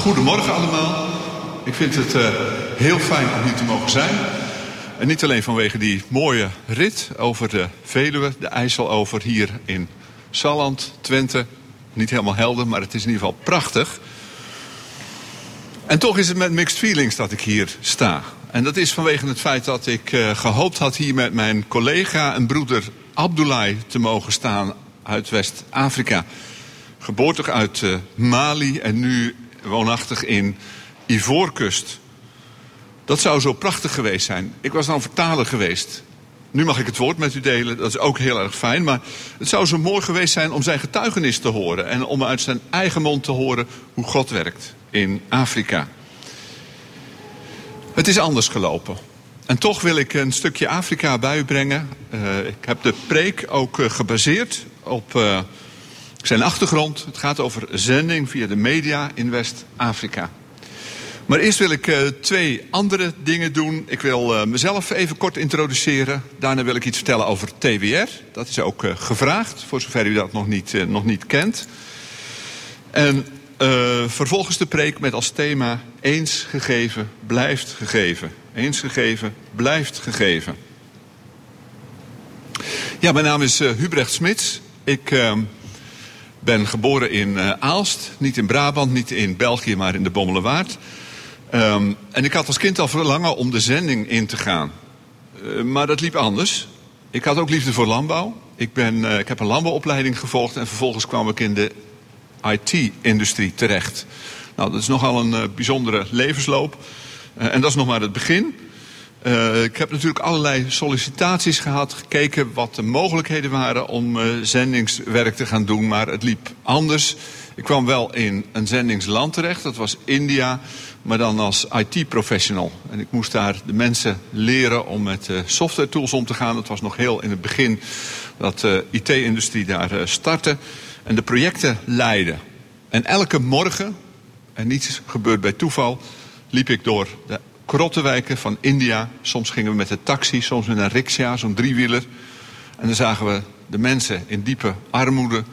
Goedemorgen allemaal. Ik vind het uh, heel fijn om hier te mogen zijn. En niet alleen vanwege die mooie rit over de Veluwe, de IJssel over hier in Salland, Twente. Niet helemaal helder, maar het is in ieder geval prachtig. En toch is het met mixed feelings dat ik hier sta. En dat is vanwege het feit dat ik uh, gehoopt had hier met mijn collega en broeder Abdoulaye te mogen staan uit West-Afrika. Geboortig uit uh, Mali en nu woonachtig in Ivoorkust. Dat zou zo prachtig geweest zijn. Ik was dan vertaler geweest. Nu mag ik het woord met u delen, dat is ook heel erg fijn. Maar het zou zo mooi geweest zijn om zijn getuigenis te horen. En om uit zijn eigen mond te horen hoe God werkt in Afrika. Het is anders gelopen. En toch wil ik een stukje Afrika bij u brengen. Uh, ik heb de preek ook uh, gebaseerd op uh, zijn achtergrond. Het gaat over zending via de media in West-Afrika. Maar eerst wil ik uh, twee andere dingen doen. Ik wil uh, mezelf even kort introduceren. Daarna wil ik iets vertellen over TWR. Dat is ook uh, gevraagd, voor zover u dat nog niet, nog niet kent. En vervolgens de preek met als thema... eens gegeven, blijft gegeven. Eens gegeven, blijft gegeven. Ja, mijn naam is Hubrecht Smits. Ik ehm, ben geboren in Aalst. Niet in Brabant, niet in België, maar in de Bommelerwaard... Um, en ik had als kind al verlangen om de zending in te gaan. Uh, maar dat liep anders. Ik had ook liefde voor landbouw. Ik, ben, uh, ik heb een landbouwopleiding gevolgd en vervolgens kwam ik in de IT-industrie terecht. Nou, dat is nogal een bijzondere levensloop. en dat is nog maar het begin. Ik heb natuurlijk allerlei sollicitaties gehad, gekeken wat de mogelijkheden waren om zendingswerk te gaan doen, maar het liep anders. Ik kwam wel in een zendingsland terecht, dat was India maar dan als IT-professional. En ik moest daar de mensen leren om met uh, software tools om te gaan. Dat was nog heel in het begin dat de IT-industrie daar startte. En de projecten leiden. En elke morgen, en niets gebeurt bij toeval, liep ik door de krottenwijken van India. Soms gingen we met de taxi, soms met een riksja, zo'n driewieler. En dan zagen we de mensen in diepe armoede,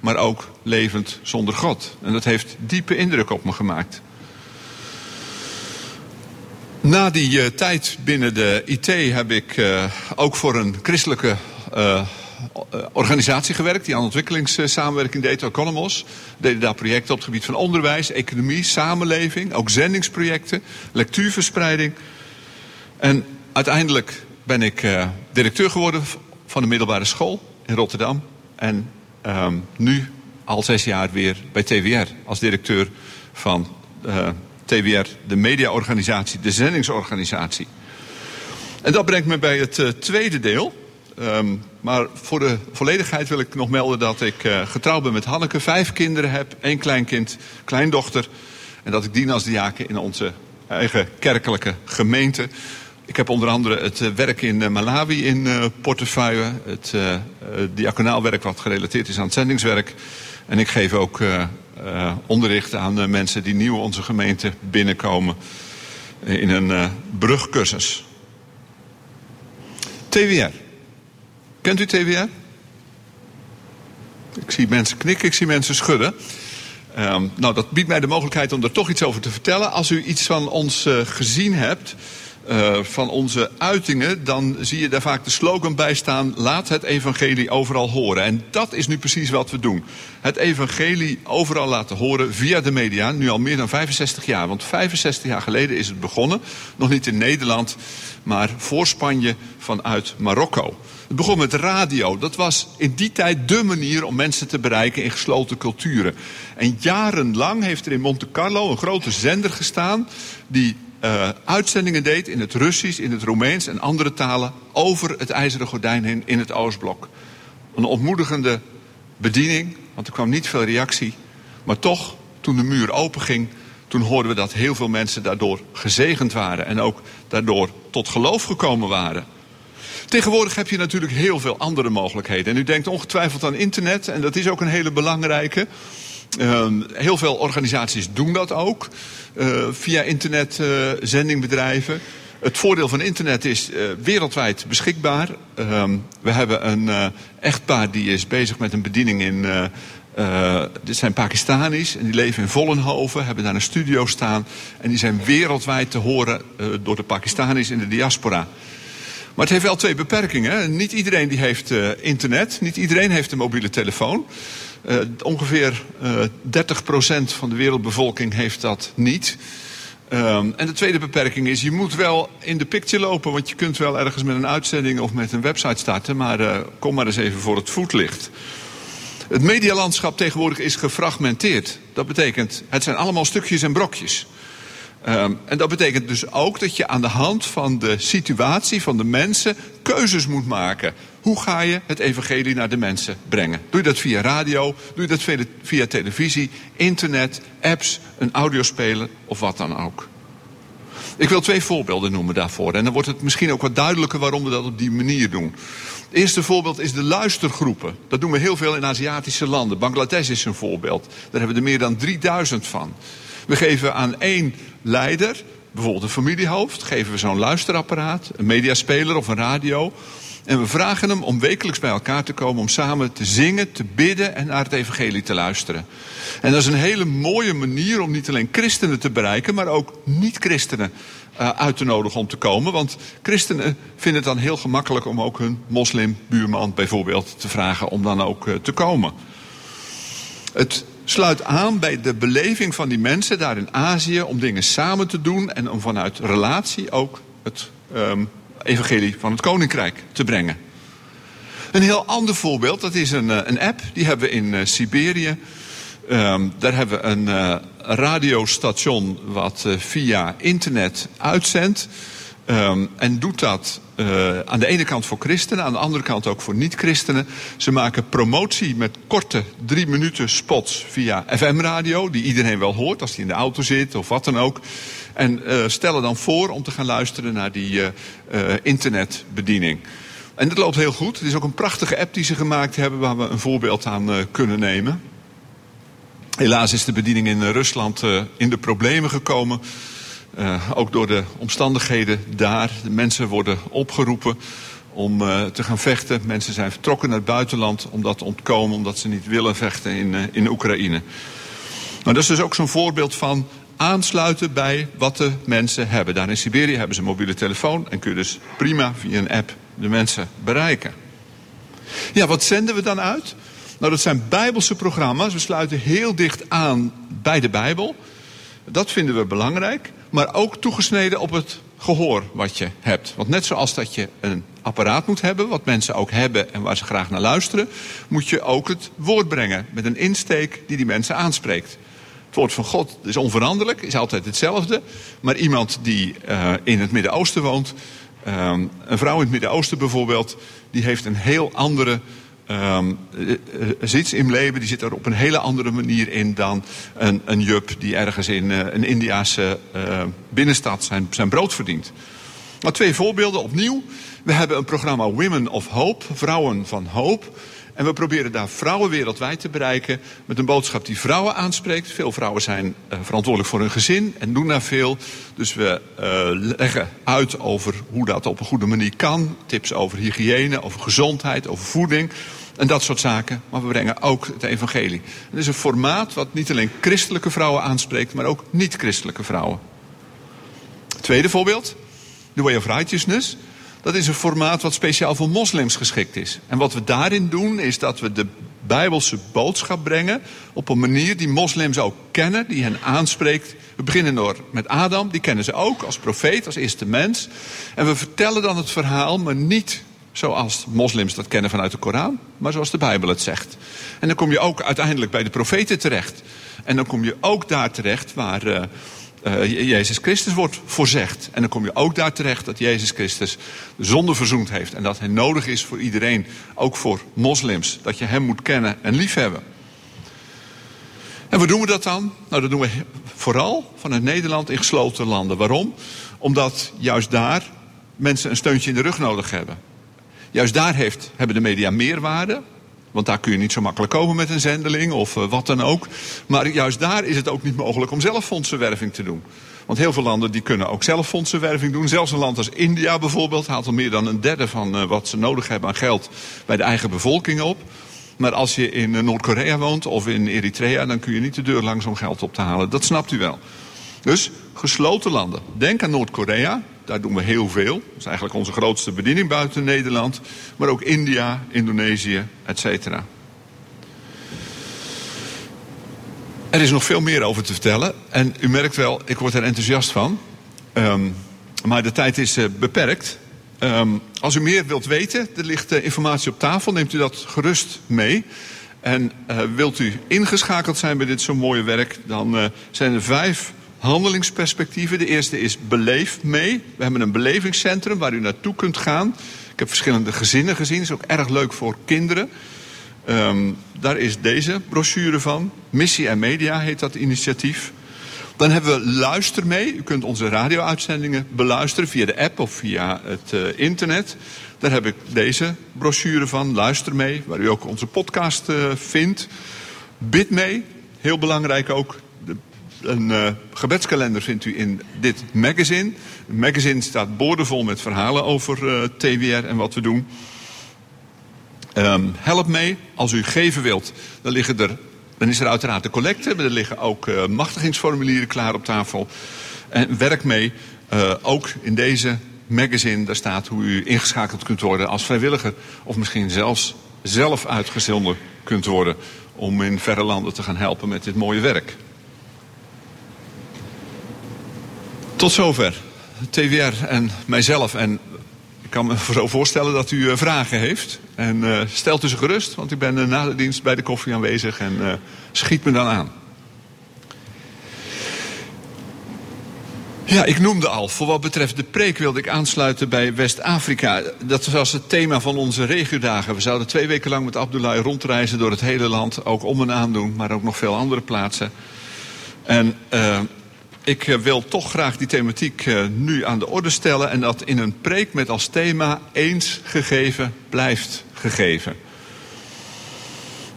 maar ook levend zonder God. En dat heeft diepe indruk op me gemaakt. Na die uh, tijd binnen de IT heb ik uh, ook voor een christelijke uh, organisatie gewerkt... die aan ontwikkelingssamenwerking deed, Economos. Deden daar projecten op het gebied van onderwijs, economie, samenleving... ook zendingsprojecten, lectuurverspreiding. En uiteindelijk ben ik directeur geworden van de middelbare school in Rotterdam. En um, nu al zes jaar weer bij TWR als directeur van TWR, de mediaorganisatie, de zendingsorganisatie. En dat brengt me bij het uh, tweede deel. Um, maar voor de volledigheid wil ik nog melden dat ik uh, getrouwd ben met Hanneke. Vijf kinderen heb, één kleinkind, kleindochter. En dat ik dien als diaken in onze eigen kerkelijke gemeente. Ik heb onder andere het uh, werk in uh, Malawi in uh, portefeuille. Het uh, werk wat gerelateerd is aan het zendingswerk. En ik geef ook onderricht aan mensen die nieuw onze gemeente binnenkomen in een brugcursus. TWR. Kent u TWR? Ik zie mensen knikken, ik zie mensen schudden. Um, nou, dat biedt mij de mogelijkheid om er toch iets over te vertellen. Als u iets van ons gezien hebt, uh, van onze uitingen, dan zie je daar vaak de slogan bij staan: laat het evangelie overal horen. En dat is nu precies wat we doen. Het evangelie overal laten horen via de media, nu al meer dan 65 jaar. Want 65 jaar geleden is het begonnen, nog niet in Nederland, maar voor Spanje vanuit Marokko. Het begon met radio. Dat was in die tijd dé manier om mensen te bereiken in gesloten culturen. En jarenlang heeft er in Monte Carlo een grote zender gestaan die uh, uitzendingen deed in het Russisch, in het Roemeens en andere talen over het ijzeren gordijn heen in het Oostblok. Een ontmoedigende bediening, want er kwam niet veel reactie. Maar toch, toen de muur openging, toen hoorden we dat heel veel mensen daardoor gezegend waren en ook daardoor tot geloof gekomen waren. Tegenwoordig heb je natuurlijk heel veel andere mogelijkheden. En u denkt ongetwijfeld aan internet, en dat is ook een hele belangrijke. Uh, heel veel organisaties doen dat ook. Uh, via internet zendingbedrijven. Het voordeel van internet is uh, wereldwijd beschikbaar. we hebben een echtpaar die is bezig met een bediening in Uh, dit zijn Pakistanis en die leven in Vollenhoven, hebben daar een studio staan. En die zijn wereldwijd te horen uh, door de Pakistanis in de diaspora. Maar het heeft wel twee beperkingen. Niet iedereen die heeft uh, internet, niet iedereen heeft een mobiele telefoon. ongeveer 30% van de wereldbevolking heeft dat niet. Um, en de tweede beperking is, je moet wel in de picture lopen. Want je kunt wel ergens met een uitzending of met een website starten. Maar kom maar eens even voor het voetlicht. Het medialandschap tegenwoordig is gefragmenteerd. Dat betekent, het zijn allemaal stukjes en brokjes. Um, en dat betekent dus ook dat je aan de hand van de situatie van de mensen keuzes moet maken. Hoe ga je het evangelie naar de mensen brengen? Doe je dat via radio? Doe je dat via televisie, internet, apps, een audiospeler of wat dan ook? Ik wil twee voorbeelden noemen daarvoor. En dan wordt het misschien ook wat duidelijker waarom we dat op die manier doen. Het eerste voorbeeld is de luistergroepen. Dat doen we heel veel in Aziatische landen. Bangladesh is een voorbeeld. Daar hebben we er meer dan 3000 van. We geven aan één leider, bijvoorbeeld een familiehoofd, geven we zo'n luisterapparaat, een mediaspeler of een radio. En we vragen hem om wekelijks bij elkaar te komen om samen te zingen, te bidden en naar het evangelie te luisteren. En dat is een hele mooie manier om niet alleen christenen te bereiken, maar ook niet-christenen uh, uit te nodigen om te komen. Want christenen vinden het dan heel gemakkelijk om ook hun moslimbuurman bijvoorbeeld te vragen om dan ook uh, te komen. Het sluit aan bij de beleving van die mensen daar in Azië om dingen samen te doen en om vanuit relatie ook het um, evangelie van het koninkrijk te brengen. Een heel ander voorbeeld, dat is een, een app, die hebben we in uh, Siberië. Um, daar hebben we een uh, radiostation wat via internet uitzendt. Um, en doet dat uh, aan de ene kant voor christenen, aan de andere kant ook voor niet-christenen. Ze maken promotie met korte drie minuten spots via FM-radio, die iedereen wel hoort als hij in de auto zit of wat dan ook. En uh, stellen dan voor om te gaan luisteren naar die uh, internetbediening. En dat loopt heel goed. Het is ook een prachtige app die ze gemaakt hebben waar we een voorbeeld aan kunnen nemen. Helaas is de bediening in Rusland in de problemen gekomen. Uh, ook door de omstandigheden daar. De mensen worden opgeroepen om uh, te gaan vechten. Mensen zijn vertrokken naar het buitenland om dat te ontkomen, omdat ze niet willen vechten in, uh, in Oekraïne. Maar dat is dus ook zo'n voorbeeld van aansluiten bij wat de mensen hebben. Daar in Siberië hebben ze een mobiele telefoon en kun je dus prima via een app de mensen bereiken. Ja, wat zenden we dan uit? Nou, dat zijn bijbelse programma's. We sluiten heel dicht aan bij de Bijbel. Dat vinden we belangrijk maar ook toegesneden op het gehoor wat je hebt. Want net zoals dat je een apparaat moet hebben, wat mensen ook hebben en waar ze graag naar luisteren, moet je ook het woord brengen met een insteek die die mensen aanspreekt. Het woord van God is onveranderlijk, is altijd hetzelfde. Maar iemand die uh, in het Midden-Oosten woont, um, een vrouw in het Midden-Oosten bijvoorbeeld, die heeft een heel andere um, zit in leven, die zit er op een hele andere manier in dan een, een jup die ergens in uh, een Indiase uh, binnenstad zijn, zijn brood verdient. Maar twee voorbeelden opnieuw. We hebben een programma Women of Hope, Vrouwen van Hoop. En we proberen daar vrouwen wereldwijd te bereiken met een boodschap die vrouwen aanspreekt. Veel vrouwen zijn uh, verantwoordelijk voor hun gezin en doen daar veel. Dus we uh, leggen uit over hoe dat op een goede manier kan. Tips over hygiëne, over gezondheid, over voeding. En dat soort zaken. Maar we brengen ook het evangelie. Het is een formaat wat niet alleen christelijke vrouwen aanspreekt, maar ook niet-christelijke vrouwen. Tweede voorbeeld. The Way of Righteousness. Dat is een formaat wat speciaal voor moslims geschikt is. En wat we daarin doen, is dat we de Bijbelse boodschap brengen op een manier die moslims ook kennen, die hen aanspreekt. We beginnen door met Adam, die kennen ze ook als profeet, als eerste mens. En we vertellen dan het verhaal, maar niet zoals moslims dat kennen vanuit de Koran, maar zoals de Bijbel het zegt. En dan kom je ook uiteindelijk bij de profeten terecht. En dan kom je ook daar terecht waar. Uh, uh, Jezus Christus wordt voorzegd. En dan kom je ook daar terecht dat Jezus Christus de zonde verzoend heeft. En dat hij nodig is voor iedereen, ook voor moslims. Dat je hem moet kennen en liefhebben. En waar doen we dat dan? Nou, dat doen we vooral vanuit Nederland in gesloten landen. Waarom? Omdat juist daar mensen een steuntje in de rug nodig hebben. Juist daar heeft, hebben de media meerwaarde. Want daar kun je niet zo makkelijk komen met een zendeling of uh, wat dan ook. Maar juist daar is het ook niet mogelijk om zelf fondsenwerving te doen. Want heel veel landen die kunnen ook zelf fondsenwerving doen. Zelfs een land als India bijvoorbeeld haalt al meer dan een derde van uh, wat ze nodig hebben aan geld bij de eigen bevolking op. Maar als je in Noord-Korea woont of in Eritrea, dan kun je niet de deur langs om geld op te halen. Dat snapt u wel. Dus gesloten landen. Denk aan Noord-Korea, daar doen we heel veel. Dat is eigenlijk onze grootste bediening buiten Nederland. Maar ook India, Indonesië, et cetera. Er is nog veel meer over te vertellen. En u merkt wel, ik word er enthousiast van. Um, maar de tijd is uh, beperkt. Um, als u meer wilt weten, er ligt uh, informatie op tafel. Neemt u dat gerust mee. En uh, wilt u ingeschakeld zijn bij dit zo mooie werk, dan zijn er vijf handelingsperspectieven. De eerste is beleef mee. We hebben een belevingscentrum waar u naartoe kunt gaan. Ik heb verschillende gezinnen gezien. Is ook erg leuk voor kinderen. Um, daar is deze brochure van. Missie en Media heet dat initiatief. Dan hebben we Luister mee. U kunt onze radio-uitzendingen beluisteren via de app of via het uh, internet. Daar heb ik deze brochure van. Luister mee, waar u ook onze podcast uh, vindt. Bid mee, heel belangrijk ook. Een uh, gebedskalender vindt u in dit magazine. Het magazine staat boordevol met verhalen over TWR en wat we doen. Um, help mee. Als u geven wilt, dan, liggen er, dan is er uiteraard de collecte. Maar er liggen ook uh, machtigingsformulieren klaar op tafel. En werk mee. Ook in deze magazine, daar staat hoe u ingeschakeld kunt worden als vrijwilliger. Of misschien zelfs zelf uitgezonden kunt worden. Om in verre landen te gaan helpen met dit mooie werk. Tot zover. TWR en mijzelf en kan me zo voorstellen dat u uh, vragen heeft. En uh, stelt u ze gerust, want ik ben uh, na de dienst bij de koffie aanwezig en schiet me dan aan. Ja, ik noemde al, voor wat betreft de preek wilde ik aansluiten bij West-Afrika. Dat was het thema van onze regiodagen. We zouden twee weken lang met Abdullah rondreizen door het hele land. Ook om en aandoen, maar ook nog veel andere plaatsen. En ik eh, wil toch graag die thematiek uh, nu aan de orde stellen en dat in een preek met als thema eens gegeven blijft gegeven.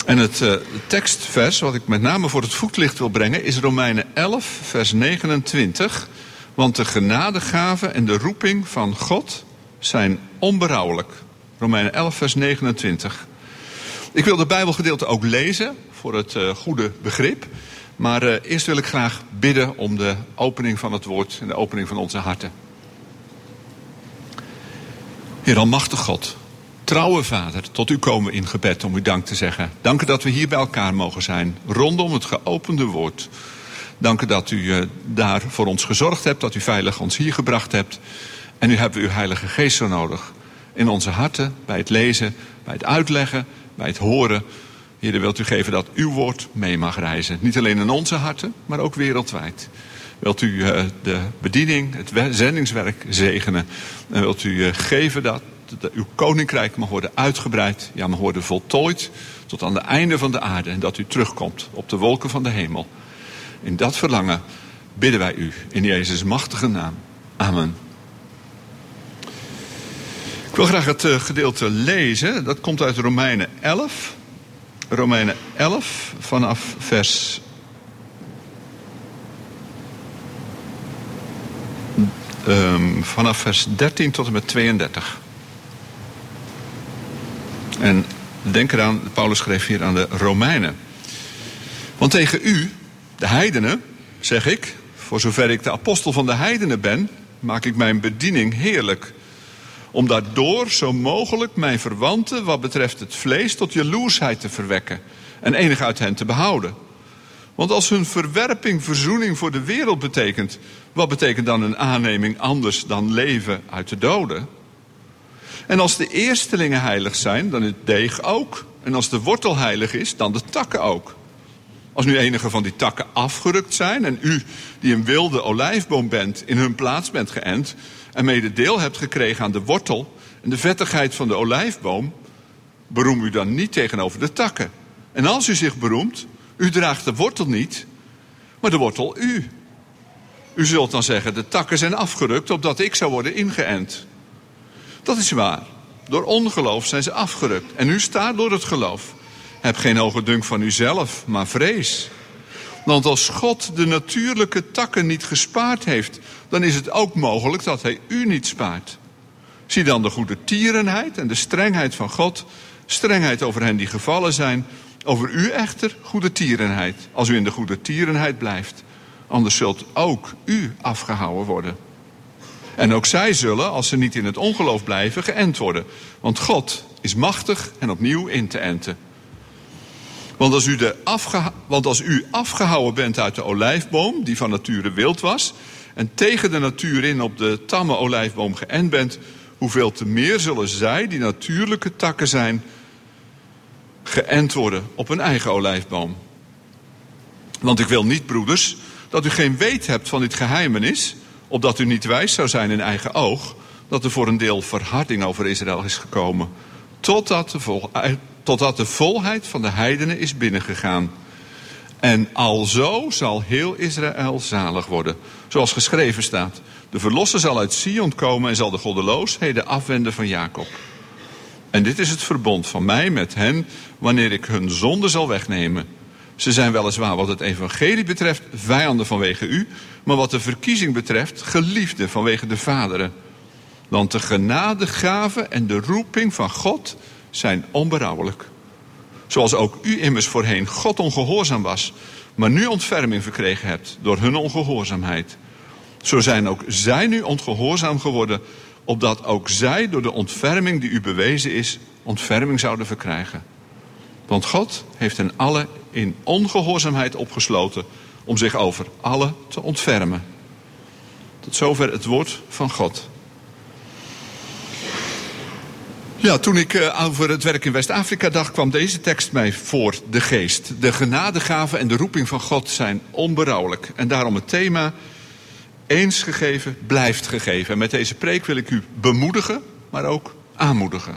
En het uh, tekstvers wat ik met name voor het voetlicht wil brengen is Romeinen 11, vers 29. Want de genadegave en de roeping van God zijn onberouwelijk. Romeinen 11, vers 29. Ik wil de Bijbelgedeelte ook lezen voor het goede begrip. Maar uh, eerst wil ik graag bidden om de opening van het woord en de opening van onze harten. Heer Almachtig God, trouwe Vader, tot u komen in gebed om u dank te zeggen. Dank u dat we hier bij elkaar mogen zijn, rondom het geopende woord. Dank u dat u uh, daar voor ons gezorgd hebt, dat u veilig ons hier gebracht hebt. En nu hebben we uw Heilige Geest zo nodig. In onze harten, bij het lezen, bij het uitleggen, bij het horen Heer, wilt u geven dat uw woord mee mag reizen. Niet alleen in onze harten, maar ook wereldwijd. Wilt u uh, de bediening, het zendingswerk zegenen. En wilt u uh, geven dat, uw koninkrijk mag worden uitgebreid. Ja, mag worden voltooid tot aan de einde van de aarde. En dat u terugkomt op de wolken van de hemel. In dat verlangen bidden wij u in Jezus' machtige naam. Amen. Ik wil graag het uh, gedeelte lezen. Dat komt uit Romeinen 11. Romeinen 11 vanaf vers. Um, vanaf vers 13 tot en met 32. En denk eraan, Paulus schreef hier aan de Romeinen. Want tegen u, de heidenen, zeg ik, voor zover ik de apostel van de heidenen ben, maak ik mijn bediening heerlijk om daardoor zo mogelijk mijn verwanten wat betreft het vlees tot jaloersheid te verwekken en enig uit hen te behouden. Want als hun verwerping verzoening voor de wereld betekent, wat betekent dan een aanneming anders dan leven uit de doden? En als de eerstelingen heilig zijn, dan het deeg ook. En als de wortel heilig is, dan de takken ook. Als nu enige van die takken afgerukt zijn en u, die een wilde olijfboom bent, in hun plaats bent geënt, en mede deel hebt gekregen aan de wortel en de vettigheid van de olijfboom, beroem u dan niet tegenover de takken. En als u zich beroemt, u draagt de wortel niet, maar de wortel u. U zult dan zeggen, de takken zijn afgerukt opdat ik zou worden ingeënt. Dat is waar. Door ongeloof zijn ze afgerukt. En u staat door het geloof. Heb geen hoge dunk van uzelf, maar vrees. Want als God de natuurlijke takken niet gespaard heeft, dan is het ook mogelijk dat hij u niet spaart. Zie dan de goede tierenheid en de strengheid van God Strengheid over hen die gevallen zijn. Over u echter goede tierenheid. Als u in de goede tierenheid blijft. Anders zult ook u afgehouden worden. En ook zij zullen, als ze niet in het ongeloof blijven, geënt worden. Want God is machtig en opnieuw in te enten. Want als, u de want als u afgehouden bent uit de olijfboom, die van nature wild was, en tegen de natuur in op de tamme olijfboom geënt bent, hoeveel te meer zullen zij, die natuurlijke takken zijn, geënt worden op een eigen olijfboom. Want ik wil niet, broeders, dat u geen weet hebt van dit geheimenis, opdat u niet wijs zou zijn in eigen oog, dat er voor een deel verharding over Israël is gekomen, totdat de, vol, totdat de volheid van de heidenen is binnengegaan. En alzo zal heel Israël zalig worden, zoals geschreven staat. De verlosser zal uit Sion komen en zal de goddeloosheden afwenden van Jacob. En dit is het verbond van mij met hen, wanneer ik hun zonde zal wegnemen. Ze zijn weliswaar wat het evangelie betreft vijanden vanwege u, maar wat de verkiezing betreft geliefden vanwege de vaderen. Want de genadegave en de roeping van God zijn onberouwelijk. Zoals ook u immers voorheen God ongehoorzaam was, maar nu ontferming verkregen hebt door hun ongehoorzaamheid. Zo zijn ook zij nu ongehoorzaam geworden, opdat ook zij door de ontferming die u bewezen is, ontferming zouden verkrijgen. Want God heeft hen alle in ongehoorzaamheid opgesloten om zich over alle te ontfermen. Tot zover het woord van God. Ja, toen ik uh, over het werk in West-Afrika dacht, kwam deze tekst mij voor de geest. De genadegave en de roeping van God zijn onberouwelijk. En daarom het thema eens gegeven, blijft gegeven. En met deze preek wil ik u bemoedigen, maar ook aanmoedigen.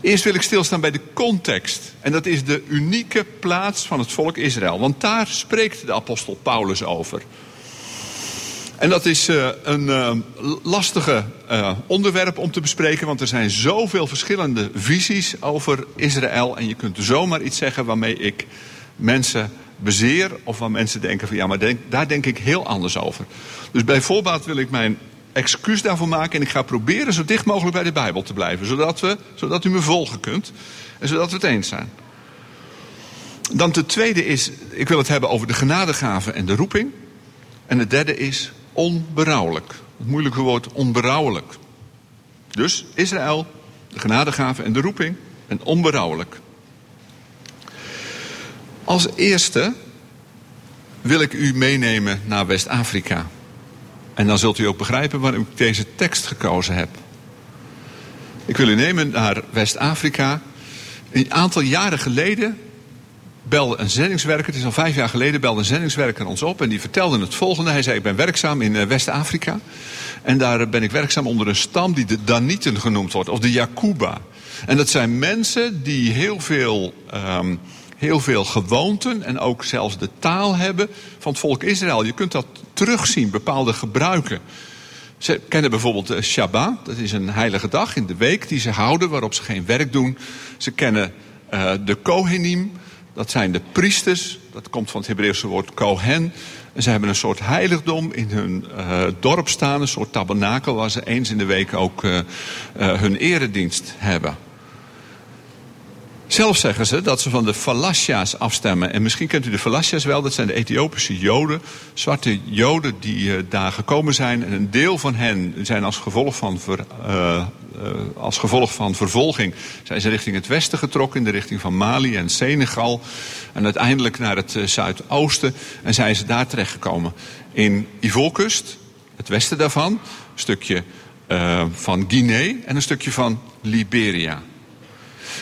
Eerst wil ik stilstaan bij de context. En dat is de unieke plaats van het volk Israël. Want daar spreekt de apostel Paulus over. En dat is uh, een uh, lastige uh, onderwerp om te bespreken, want er zijn zoveel verschillende visies over Israël. En je kunt zomaar iets zeggen waarmee ik mensen bezeer, of waar mensen denken van ja, maar denk, daar denk ik heel anders over. Dus bij voorbaat wil ik mijn excuus daarvoor maken en ik ga proberen zo dicht mogelijk bij de Bijbel te blijven, zodat, we, zodat u me volgen kunt en zodat we het eens zijn. Dan de tweede is, ik wil het hebben over de genadegave en de roeping. En het derde is onberouwelijk. Het moeilijke woord onberouwelijk. Dus Israël, de genadegave en de roeping en onberouwelijk. Als eerste wil ik u meenemen naar West-Afrika. En dan zult u ook begrijpen waarom ik deze tekst gekozen heb. Ik wil u nemen naar West-Afrika. Een aantal jaren geleden belde een zendingswerker, het is al vijf jaar geleden, belde een zendingswerker ons op en die vertelde het volgende. Hij zei: Ik ben werkzaam in eh, West-Afrika. En daar ben ik werkzaam onder een stam die de Danieten genoemd wordt, of de Yakuba. En dat zijn mensen die heel veel, um, heel veel gewoonten en ook zelfs de taal hebben van het volk Israël. Je kunt dat terugzien, bepaalde gebruiken. Ze kennen bijvoorbeeld de Shabbat, dat is een heilige dag in de week die ze houden waarop ze geen werk doen. Ze kennen de Kohenim, dat zijn de priesters, dat komt van het Hebreeuwse woord Kohen. En ze hebben een soort heiligdom in hun uh, dorp staan, een soort tabernakel waar ze eens in de week ook uh, uh, hun eredienst hebben. Zelf zeggen ze dat ze van de Falasja's afstemmen. En misschien kent u de Falasja's wel, dat zijn de Ethiopische Joden. Zwarte Joden die uh, daar gekomen zijn. En een deel van hen zijn als gevolg van, uh, uh, als gevolg van vervolging... zijn ze richting het westen getrokken, in de richting van Mali en Senegal. En uiteindelijk naar het zuidoosten. En zijn ze daar terechtgekomen. In Ivoorkust, het westen daarvan, een stukje van Guinea en een stukje van Liberia.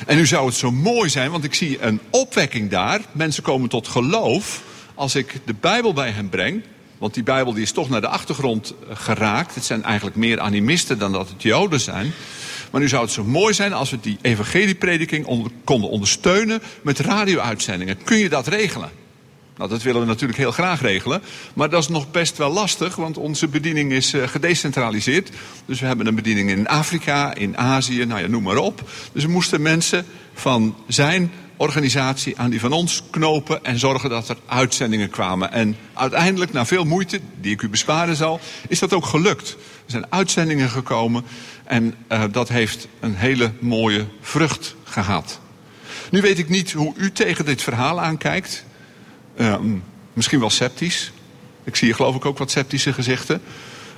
En nu zou het zo mooi zijn, want ik zie een opwekking daar. Mensen komen tot geloof als ik de Bijbel bij hen breng. Want die Bijbel die is toch naar de achtergrond geraakt. Het zijn eigenlijk meer animisten dan dat het Joden zijn. Maar nu zou het zo mooi zijn als we die evangelieprediking konden ondersteunen met radio-uitzendingen. Kun je dat regelen? Nou, dat willen we natuurlijk heel graag regelen. Maar dat is nog best wel lastig, want onze bediening is uh, gedecentraliseerd. Dus we hebben een bediening in Afrika, in Azië, nou ja, noem maar op. Dus we moesten mensen van zijn organisatie aan die van ons knopen en zorgen dat er uitzendingen kwamen. En uiteindelijk, na veel moeite, die ik u besparen zal, is dat ook gelukt. Er zijn uitzendingen gekomen en uh, dat heeft een hele mooie vrucht gehad. Nu weet ik niet hoe u tegen dit verhaal aankijkt. Uh, misschien wel sceptisch. Ik zie hier geloof ik ook wat sceptische gezichten.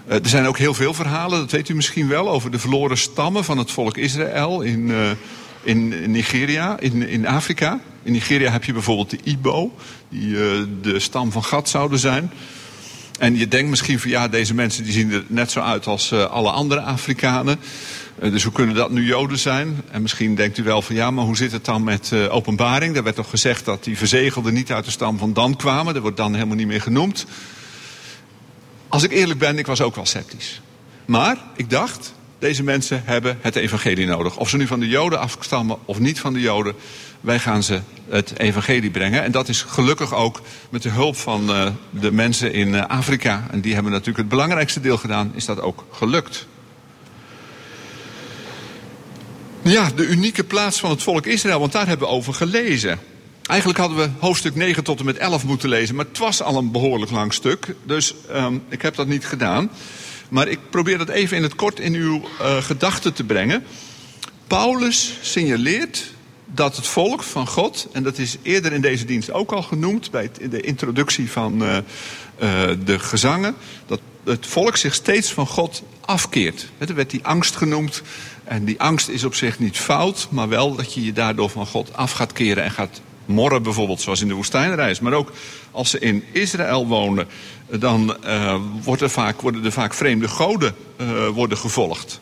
Uh, er zijn ook heel veel verhalen, dat weet u misschien wel, over de verloren stammen van het volk Israël in, uh, in Nigeria, in, in Afrika. In Nigeria heb je bijvoorbeeld de Ibo, die de stam van Gad zouden zijn. En je denkt misschien van ja, deze mensen die zien er net zo uit als alle andere Afrikanen. Dus hoe kunnen dat nu Joden zijn? En misschien denkt u wel van ja, maar hoe zit het dan met uh, openbaring? Daar werd toch gezegd dat die verzegelden niet uit de stam van Dan kwamen. Dat wordt dan helemaal niet meer genoemd. Als ik eerlijk ben, ik was ook wel sceptisch. Maar ik dacht, deze mensen hebben het evangelie nodig. Of ze nu van de Joden afstammen of niet van de Joden. Wij gaan ze het evangelie brengen. En dat is gelukkig ook met de hulp van uh, de mensen in Afrika. En die hebben natuurlijk het belangrijkste deel gedaan. Is dat ook gelukt. Ja, de unieke plaats van het volk Israël, want daar hebben we over gelezen. Eigenlijk hadden we hoofdstuk 9 tot en met 11 moeten lezen, maar het was al een behoorlijk lang stuk. Dus um, ik heb dat niet gedaan. Maar ik probeer dat even in het kort in uw uh, gedachten te brengen. Paulus signaleert dat het volk van God, en dat is eerder in deze dienst ook al genoemd bij de introductie van uh, uh, de gezangen, dat het volk zich steeds van God afkeert. Er werd die angst genoemd. En die angst is op zich niet fout, maar wel dat je je daardoor van God af gaat keren en gaat morren bijvoorbeeld, zoals in de woestijnreis. Maar ook als ze in Israël wonen, dan er vaak, worden er vaak vreemde goden uh, worden gevolgd.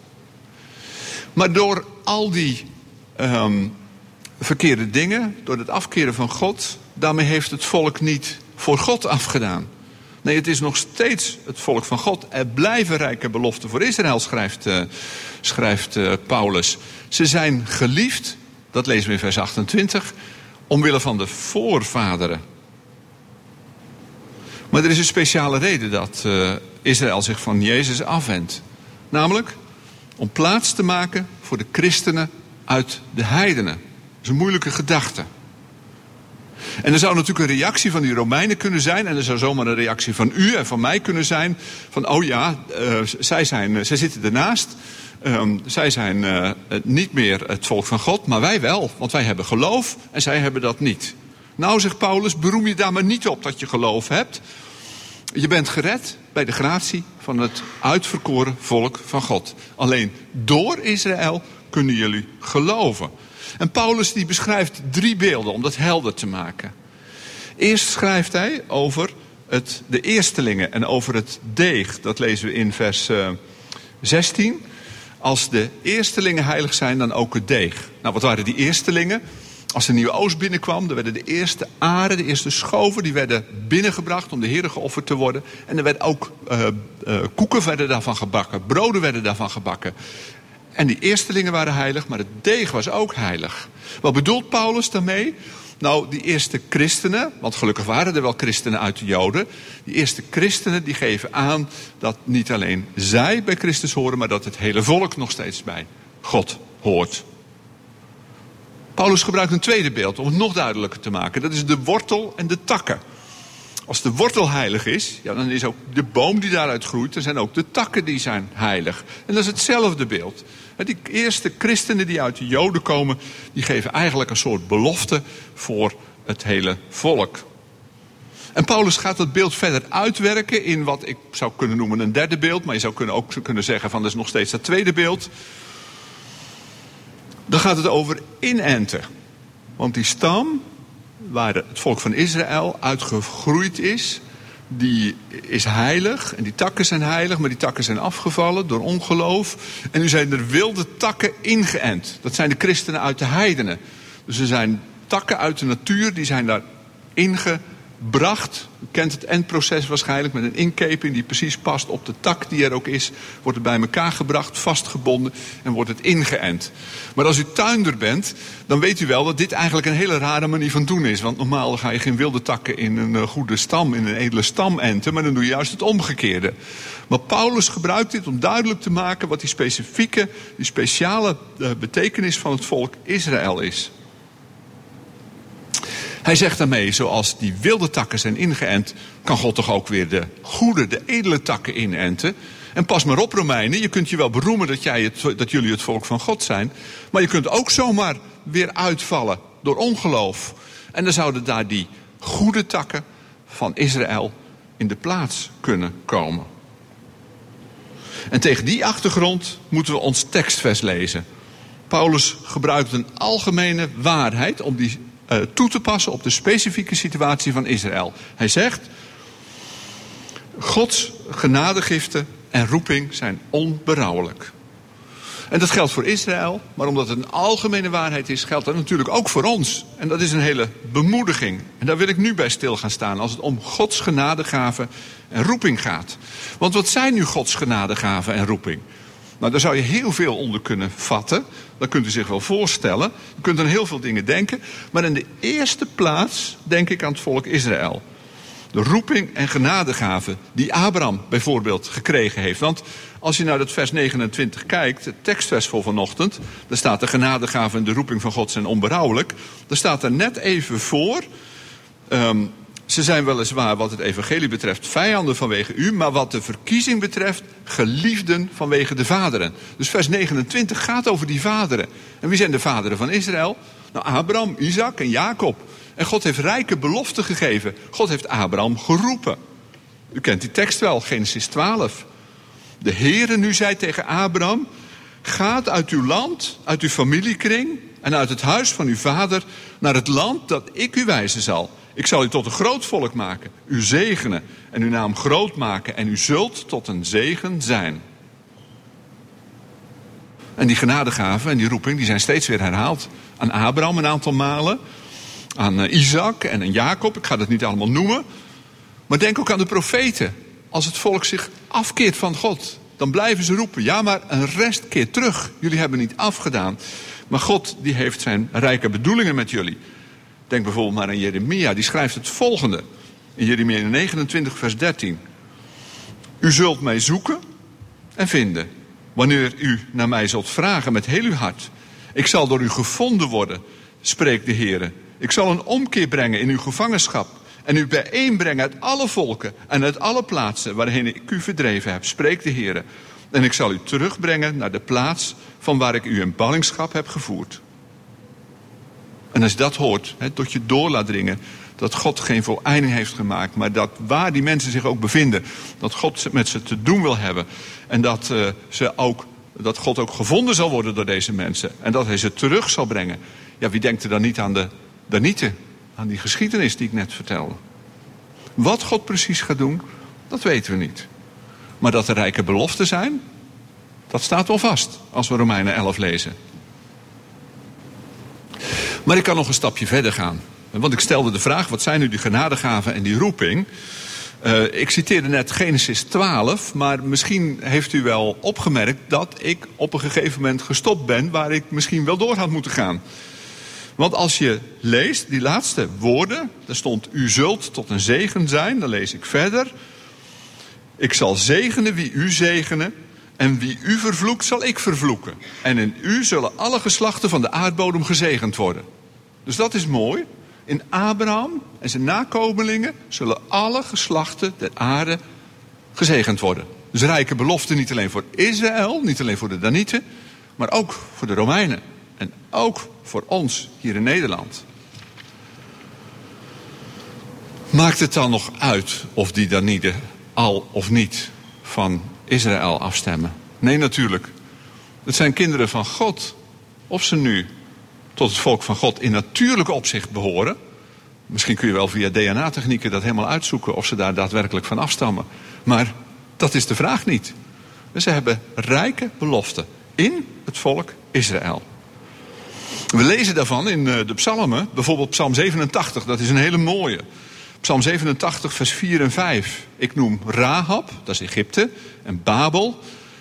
Maar door al die um, verkeerde dingen, door het afkeren van God, daarmee heeft het volk niet voor God afgedaan. Nee, het is nog steeds het volk van God. Er blijven rijke beloften voor Israël, schrijft, uh, schrijft uh, Paulus. Ze zijn geliefd, dat lezen we in vers 28, omwille van de voorvaderen. Maar er is een speciale reden dat uh, Israël zich van Jezus afwendt. Namelijk om plaats te maken voor de christenen uit de heidenen. Dat is een moeilijke gedachte. En er zou natuurlijk een reactie van die Romeinen kunnen zijn. En er zou zomaar een reactie van u en van mij kunnen zijn. Van, oh ja, uh, zij, zijn, zij zitten ernaast. Um, zij zijn uh, niet meer het volk van God, maar wij wel. Want wij hebben geloof en zij hebben dat niet. Nou, zegt Paulus, beroem je daar maar niet op dat je geloof hebt. Je bent gered bij de gratie van het uitverkoren volk van God. Alleen door Israël kunnen jullie geloven. En Paulus die beschrijft drie beelden om dat helder te maken. Eerst schrijft hij over het, de eerstelingen en over het deeg. Dat lezen we in vers uh, 16. Als de eerstelingen heilig zijn, dan ook het deeg. Nou, wat waren die eerstelingen? Als de nieuwe oost binnenkwam, dan werden de eerste aren, de eerste schoven, die werden binnengebracht om de Heer geofferd te worden. En er werden ook uh, uh, koeken werden daarvan gebakken, broden werden daarvan gebakken. En die eerstelingen waren heilig, maar het deeg was ook heilig. Wat bedoelt Paulus daarmee? Nou, die eerste christenen, want gelukkig waren er wel christenen uit de Joden. Die eerste christenen die geven aan dat niet alleen zij bij Christus horen, maar dat het hele volk nog steeds bij God hoort. Paulus gebruikt een tweede beeld om het nog duidelijker te maken. Dat is de wortel en de takken. Als de wortel heilig is, ja, dan is ook de boom die daaruit groeit, er zijn ook de takken die zijn heilig. En dat is hetzelfde beeld. Die eerste christenen die uit de Joden komen, die geven eigenlijk een soort belofte voor het hele volk. En Paulus gaat dat beeld verder uitwerken in wat ik zou kunnen noemen een derde beeld, maar je zou kunnen ook kunnen zeggen van dat is nog steeds dat tweede beeld. Dan gaat het over inenten. Want die stam waar het volk van Israël uitgegroeid is, die is heilig en die takken zijn heilig, maar die takken zijn afgevallen door ongeloof. En nu zijn er wilde takken ingeënt. Dat zijn de christenen uit de heidenen. Dus er zijn takken uit de natuur, die zijn daar ingebracht. U kent het endproces waarschijnlijk met een inkeping die precies past op de tak die er ook is. Wordt het bij elkaar gebracht, vastgebonden en wordt het ingeënt. Maar als u tuinder bent, dan weet u wel dat dit eigenlijk een hele rare manier van doen is. Want normaal ga je geen wilde takken in een goede stam, in een edele stam enten, maar dan doe je juist het omgekeerde. Maar Paulus gebruikt dit om duidelijk te maken wat die specifieke, die speciale uh, betekenis van het volk Israël is. Hij zegt daarmee, zoals die wilde takken zijn ingeënt, kan God toch ook weer de goede, de edele takken inenten. En pas maar op, Romeinen, je kunt je wel beroemen dat, jij het, dat jullie het volk van God zijn. Maar je kunt ook zomaar weer uitvallen door ongeloof. En dan zouden daar die goede takken van Israël in de plaats kunnen komen. En tegen die achtergrond moeten we ons tekstvers lezen. Paulus gebruikt een algemene waarheid om die uh, toe te passen op de specifieke situatie van Israël. Hij zegt: Gods genadegiften en roeping zijn onberouwelijk. En dat geldt voor Israël, maar omdat het een algemene waarheid is, geldt dat natuurlijk ook voor ons. En dat is een hele bemoediging. En daar wil ik nu bij stil gaan staan als het om Gods genadegaven en roeping gaat. Want wat zijn nu Gods genadegaven en roeping? Nou, daar zou je heel veel onder kunnen vatten. Dat kunt u zich wel voorstellen. Je kunt aan heel veel dingen denken. Maar in de eerste plaats denk ik aan het volk Israël. De roeping en genadegaven die Abraham bijvoorbeeld gekregen heeft. Want als je naar het vers 29 kijkt, het tekstvers voor vanochtend, daar staat de genadegaven en de roeping van God zijn onberouwelijk. Daar staat er net even voor. Um, ze zijn weliswaar wat het evangelie betreft vijanden vanwege u, maar wat de verkiezing betreft geliefden vanwege de vaderen. Dus vers 29 gaat over die vaderen. En wie zijn de vaderen van Israël? Nou, Abraham, Isaac en Jacob. En God heeft rijke beloften gegeven. God heeft Abraham geroepen. U kent die tekst wel, Genesis 12. De Heere nu zei tegen Abraham: Gaat uit uw land, uit uw familiekring en uit het huis van uw vader naar het land dat ik u wijzen zal. Ik zal u tot een groot volk maken, u zegenen en uw naam groot maken en u zult tot een zegen zijn. En die genadegaven en die roeping die zijn steeds weer herhaald. Aan Abraham een aantal malen, aan eh, Isaac en aan Jacob. Ik ga dat niet allemaal noemen. Maar denk ook aan de profeten. Als het volk zich afkeert van God, dan blijven ze roepen: ja, maar een rest keert terug. Jullie hebben niet afgedaan. Maar God die heeft zijn rijke bedoelingen met jullie. Denk bijvoorbeeld maar aan Jeremia, die schrijft het volgende. In Jeremia 29, vers 13. U zult mij zoeken en vinden, wanneer u naar mij zult vragen met heel uw hart. Ik zal door u gevonden worden, spreekt de Heer. Ik zal een omkeer brengen in uw gevangenschap en u bijeenbrengen uit alle volken en uit alle plaatsen waarheen ik u verdreven heb, spreekt de Heer. En ik zal u terugbrengen naar de plaats van waar ik u in ballingschap heb gevoerd. En als je dat hoort, hè, tot je door laat dringen dat God geen voleinding heeft gemaakt, maar dat waar die mensen zich ook bevinden, dat God met ze te doen wil hebben. En dat, uh, ze ook, dat God ook gevonden zal worden door deze mensen. En dat hij ze terug zal brengen. Ja, wie denkt er dan niet aan de Danieten? Aan die geschiedenis die ik net vertelde. Wat God precies gaat doen, dat weten we niet. Maar dat er rijke beloften zijn, dat staat wel vast als we Romeinen 11 lezen. Maar ik kan nog een stapje verder gaan. Want ik stelde de vraag: wat zijn nu die genadegaven en die roeping? Uh, ik citeerde net Genesis 12, maar misschien heeft u wel opgemerkt dat ik op een gegeven moment gestopt ben waar ik misschien wel door had moeten gaan. Want als je leest die laatste woorden, daar stond u zult tot een zegen zijn, dan lees ik verder. Ik zal zegenen wie u zegenen en wie u vervloekt zal ik vervloeken. En in u zullen alle geslachten van de aardbodem gezegend worden. Dus dat is mooi. In Abraham en zijn nakomelingen zullen alle geslachten der aarde gezegend worden. Dus rijke belofte niet alleen voor Israël, niet alleen voor de Danieten, maar ook voor de Romeinen. En ook voor ons hier in Nederland. Maakt het dan nog uit of die Danieten al of niet van Israël afstemmen? Nee, natuurlijk. Het zijn kinderen van God. Of ze nu tot het volk van God in natuurlijk opzicht behoren. Misschien kun je wel via DNA-technieken dat helemaal uitzoeken of ze daar daadwerkelijk van afstammen. Maar dat is de vraag niet. Ze hebben rijke beloften in het volk Israël. We lezen daarvan in eh, de psalmen, bijvoorbeeld Psalm 87, dat is een hele mooie. Psalm 87, vers 4 en 5. Ik noem Rahab, dat is Egypte, en Babel,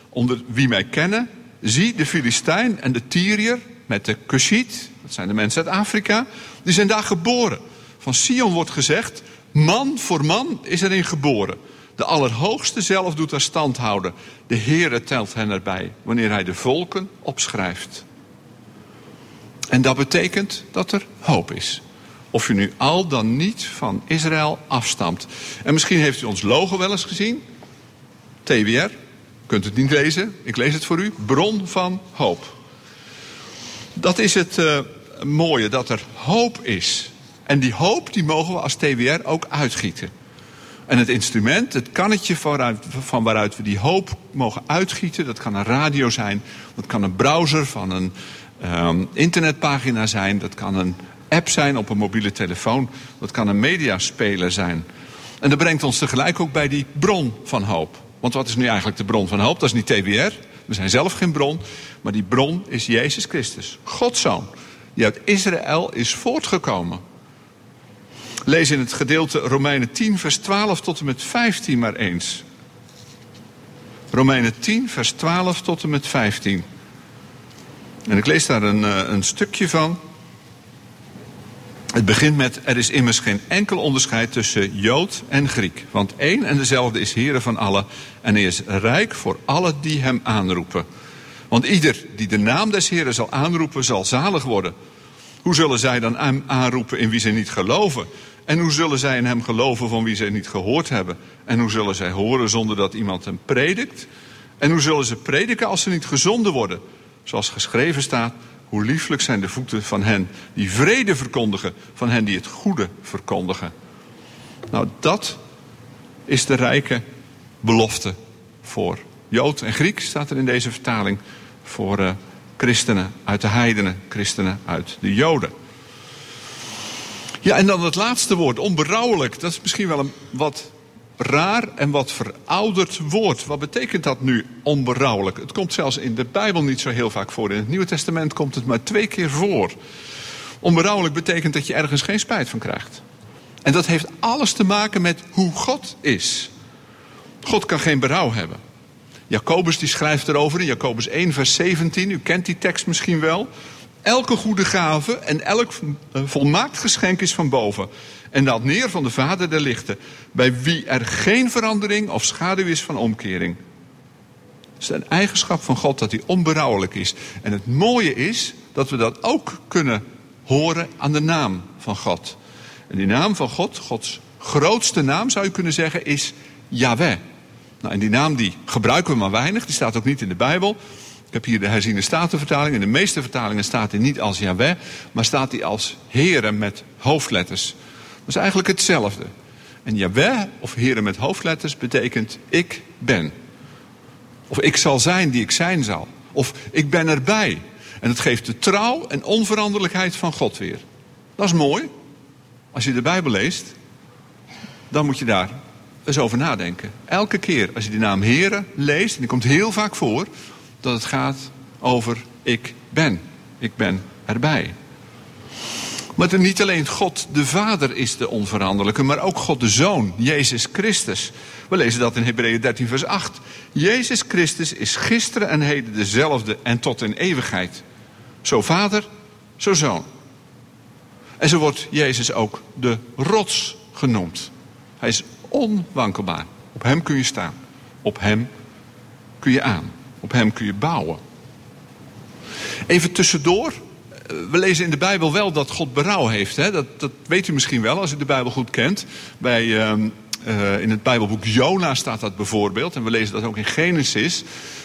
onder wie mij kennen. Zie de Filistijn en de Tyriër met de Cushit, dat zijn de mensen uit Afrika, die zijn daar geboren. Van Sion wordt gezegd, man voor man is erin geboren. De Allerhoogste zelf doet haar stand houden. De Heere telt hen erbij, wanneer hij de volken opschrijft. En dat betekent dat er hoop is. Of u nu al dan niet van Israël afstamt. En misschien heeft u ons logo wel eens gezien. TWR. Kunt het niet lezen. Ik lees het voor u. Bron van hoop. Dat is het uh, mooie, dat er hoop is. En die hoop die mogen we als TWR ook uitgieten. En het instrument, het kannetje vooruit, van waaruit we die hoop mogen uitgieten, dat kan een radio zijn, dat kan een browser van een um, internetpagina zijn, dat kan een app zijn op een mobiele telefoon, dat kan een mediaspeler zijn. En dat brengt ons tegelijk ook bij die bron van hoop. Want wat is nu eigenlijk de bron van hoop? Dat is niet TWR, we zijn zelf geen bron, maar die bron is Jezus Christus, Gods Zoon, die uit Israël is voortgekomen. Lees in het gedeelte Romeinen 10, vers 12 tot en met 15 maar eens. Romeinen 10, vers 12 tot en met 15. En ik lees daar een, eh, een stukje van. Het begint met: Er is immers geen enkel onderscheid tussen Jood en Griek. Want één en dezelfde is Heere van allen. En hij is rijk voor allen die hem aanroepen. Want ieder die de naam des Heeren zal aanroepen, zal zalig worden. Hoe zullen zij dan aanroepen in wie ze niet geloven? En hoe zullen zij in hem geloven van wie zij niet gehoord hebben? En hoe zullen zij horen zonder dat iemand hem predikt? En hoe zullen ze prediken als ze niet gezonden worden? Zoals geschreven staat, hoe lieflijk zijn de voeten van hen die vrede verkondigen, van hen die het goede verkondigen. Nou, dat is de rijke belofte voor Jood en Griek, staat er in deze vertaling, voor uh, christenen uit de heidenen, christenen uit de Joden. Ja, en dan het laatste woord, onberouwelijk. Dat is misschien wel een wat raar en wat verouderd woord. Wat betekent dat nu, onberouwelijk? Het komt zelfs in de Bijbel niet zo heel vaak voor. In het Nieuwe Testament komt het maar twee keer voor. Onberouwelijk betekent dat je ergens geen spijt van krijgt. En dat heeft alles te maken met hoe God is. God kan geen berouw hebben. Jacobus die schrijft erover in Jacobus 1 vers 17. U kent die tekst misschien wel. Elke goede gave en elk volmaakt geschenk is van boven. En daalt neer van de Vader der lichten. Bij wie er geen verandering of schaduw is van omkering. Het is een eigenschap van God dat hij onberouwelijk is. En het mooie is dat we dat ook kunnen horen aan de naam van God. En die naam van God, Gods grootste naam zou je kunnen zeggen, is Yahweh. Nou, en die naam die gebruiken we maar weinig, die staat ook niet in de Bijbel. Ik heb hier de herziene statenvertaling. In de meeste vertalingen staat hij niet als Yahweh, maar staat hij als Heren met hoofdletters. Dat is eigenlijk hetzelfde. En Yahweh of Heren met hoofdletters betekent ik ben. Of ik zal zijn die ik zijn zal. Of ik ben erbij. En het geeft de trouw en onveranderlijkheid van God weer. Dat is mooi. Als je de Bijbel leest, dan moet je daar eens over nadenken. Elke keer als je die naam Heren leest, en die komt heel vaak voor, dat het gaat over ik ben. Ik ben erbij. Maar niet alleen God de Vader is de onveranderlijke, maar ook God de Zoon, Jezus Christus. We lezen dat in Hebreeën 13, vers 8. Jezus Christus is gisteren en heden dezelfde en tot in eeuwigheid. Zo Vader, zo Zoon. En zo wordt Jezus ook de rots genoemd. Hij is onwankelbaar. Op hem kun je staan. Op hem kun je aan. Op hem kun je bouwen. Even tussendoor. We lezen in de Bijbel wel dat God berouw heeft. Hè? Dat, dat weet u misschien wel als u de Bijbel goed kent. Bij, uh, uh, in het Bijbelboek Jona staat dat bijvoorbeeld. En we lezen dat ook in Genesis.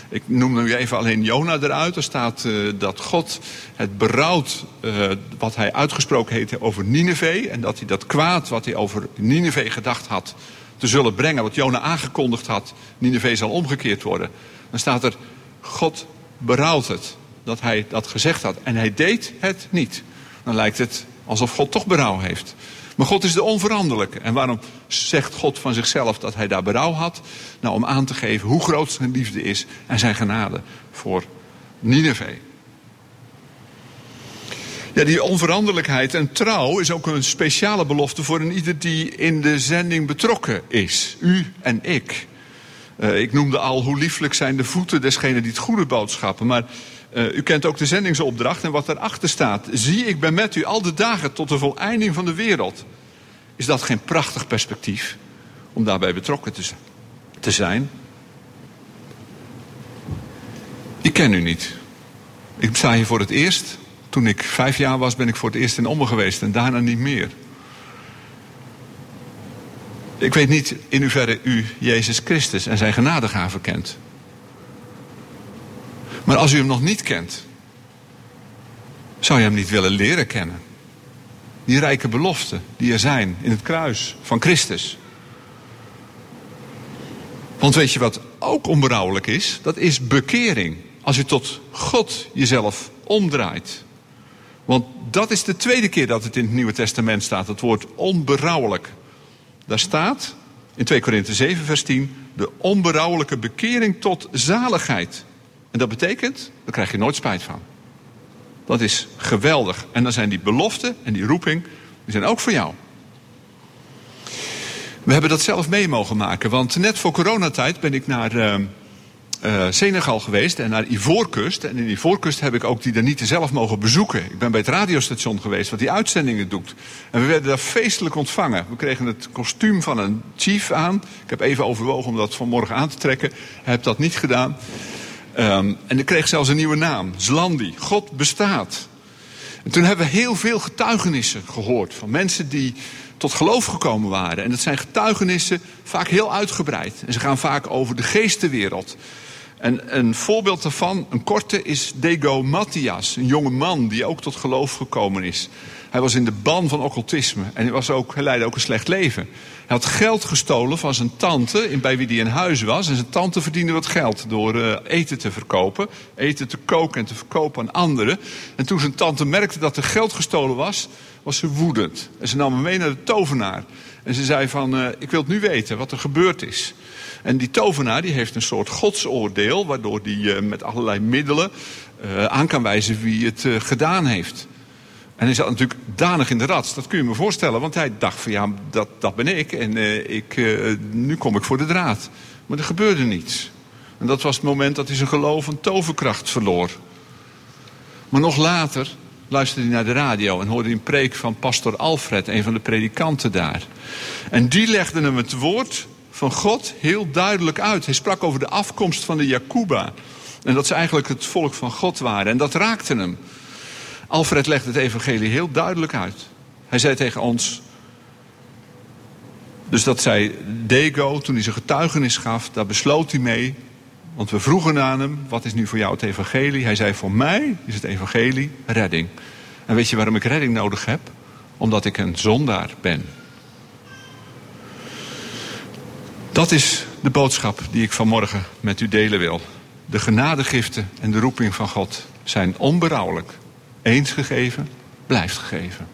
Ik noem nu even alleen Jona eruit. Er staat uh, dat God het berouwt wat hij uitgesproken heeft over Nineveh. En dat hij dat kwaad wat hij over Nineveh gedacht had te zullen brengen. Wat Jona aangekondigd had. Nineveh zal omgekeerd worden. Dan staat er, God berouwt het dat hij dat gezegd had. En hij deed het niet. Dan lijkt het alsof God toch berouw heeft. Maar God is de onveranderlijke. En waarom zegt God van zichzelf dat hij daar berouw had? Nou, om aan te geven hoe groot zijn liefde is en zijn genade voor Nineveh. Ja, die onveranderlijkheid en trouw is ook een speciale belofte voor een ieder die in de zending betrokken is. U en ik. Uh, ik noemde al hoe lieflijk zijn de voeten desgene die het goede boodschappen. Maar uh, u kent ook de zendingsopdracht en wat erachter staat. Zie, ik ben met u al de dagen tot de voleinding van de wereld. Is dat geen prachtig perspectief om daarbij betrokken te, te zijn? Ik ken u niet. Ik sta hier voor het eerst. Toen ik vijf jaar was, ben ik voor het eerst in Ommen geweest en daarna niet meer. Ik weet niet in hoeverre u Jezus Christus en zijn genadegaven kent. Maar als u hem nog niet kent, zou je hem niet willen leren kennen. Die rijke beloften die er zijn in het kruis van Christus. Want weet je wat ook onberouwelijk is? Dat is bekering. Als je tot God jezelf omdraait. Want dat is de tweede keer dat het in het Nieuwe Testament staat, het woord onberouwelijk. Daar staat in 2 Korinthe 7, vers 10, de onberouwelijke bekering tot zaligheid. En dat betekent, daar krijg je nooit spijt van. Dat is geweldig. En dan zijn die beloften en die roeping, die zijn ook voor jou. We hebben dat zelf mee mogen maken. Want net voor coronatijd ben ik naar uh, uh, Senegal geweest en naar Ivoorkust. En in Ivoorkust heb ik ook die niet zelf mogen bezoeken. Ik ben bij het radiostation geweest wat die uitzendingen doet. En we werden daar feestelijk ontvangen. We kregen het kostuum van een chief aan. Ik heb even overwogen om dat vanmorgen aan te trekken. Heb dat niet gedaan. Um, en ik kreeg zelfs een nieuwe naam. Zlandi. God bestaat. En toen hebben we heel veel getuigenissen gehoord van mensen die tot geloof gekomen waren. En dat zijn getuigenissen vaak heel uitgebreid. En ze gaan vaak over de geestenwereld. En een voorbeeld daarvan, een korte, is Dego Matthias. Een jonge man die ook tot geloof gekomen is. Hij was in de ban van occultisme. En hij, was ook, leidde ook een slecht leven. Hij had geld gestolen van zijn tante, bij wie hij in huis was. En zijn tante verdiende wat geld door uh, eten te verkopen. Eten te koken en te verkopen aan anderen. En toen zijn tante merkte dat er geld gestolen was, was ze woedend. En ze nam hem mee naar de tovenaar. En ze zei van, uh, ik wil het nu weten wat er gebeurd is. En die tovenaar die heeft een soort godsoordeel... waardoor hij uh, met allerlei middelen uh, aan kan wijzen wie het gedaan heeft. En hij zat natuurlijk danig in de rats. Dat kun je me voorstellen. Want hij dacht van ja, dat, dat ben ik. En ik, nu kom ik voor de draad. Maar er gebeurde niets. En dat was het moment dat hij zijn geloof een toverkracht verloor. Maar nog later luisterde hij naar de radio en hoorde een preek van pastor Alfred, een van de predikanten daar. En die legde hem het woord van God heel duidelijk uit. Hij sprak over de afkomst van de Jacuba. En dat ze eigenlijk het volk van God waren. En dat raakte hem. Alfred legde het evangelie heel duidelijk uit. Hij zei tegen ons. Dus dat zei Dego toen hij zijn getuigenis gaf. Daar besloot hij mee. Want we vroegen aan hem: wat is nu voor jou het evangelie? Hij zei: voor mij is het evangelie redding. En weet je waarom ik redding nodig heb? Omdat ik een zondaar ben. Dat is de boodschap die ik vanmorgen met u delen wil. De genadegiften en de roeping van God zijn onberouwelijk. Eens gegeven, blijft gegeven.